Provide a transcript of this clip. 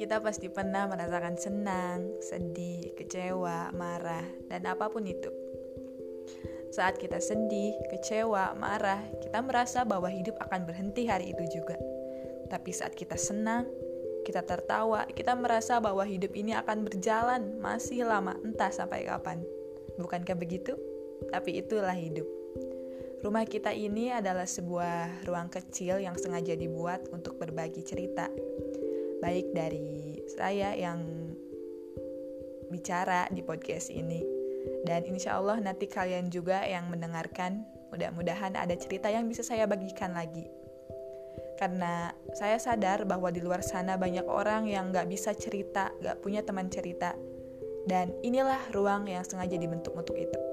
Kita pasti pernah merasakan senang, sedih, kecewa, marah, dan apa pun itu. Saat kita sedih, kecewa, marah, kita merasa bahwa hidup akan berhenti hari itu juga. Tapi saat kita senang, kita tertawa, kita merasa bahwa hidup ini akan berjalan masih lama, entah sampai kapan. Bukankah begitu? Tapi itulah hidup. Rumah kita ini adalah sebuah ruang kecil yang sengaja dibuat untuk berbagi cerita. Baik dari saya yang bicara di podcast ini. Dan insya Allah nanti kalian juga yang mendengarkan, mudah-mudahan ada cerita yang bisa saya bagikan lagi. Karena saya sadar bahwa di luar sana banyak orang yang gak bisa cerita, gak punya teman cerita. Dan inilah ruang yang sengaja dibentuk untuk itu.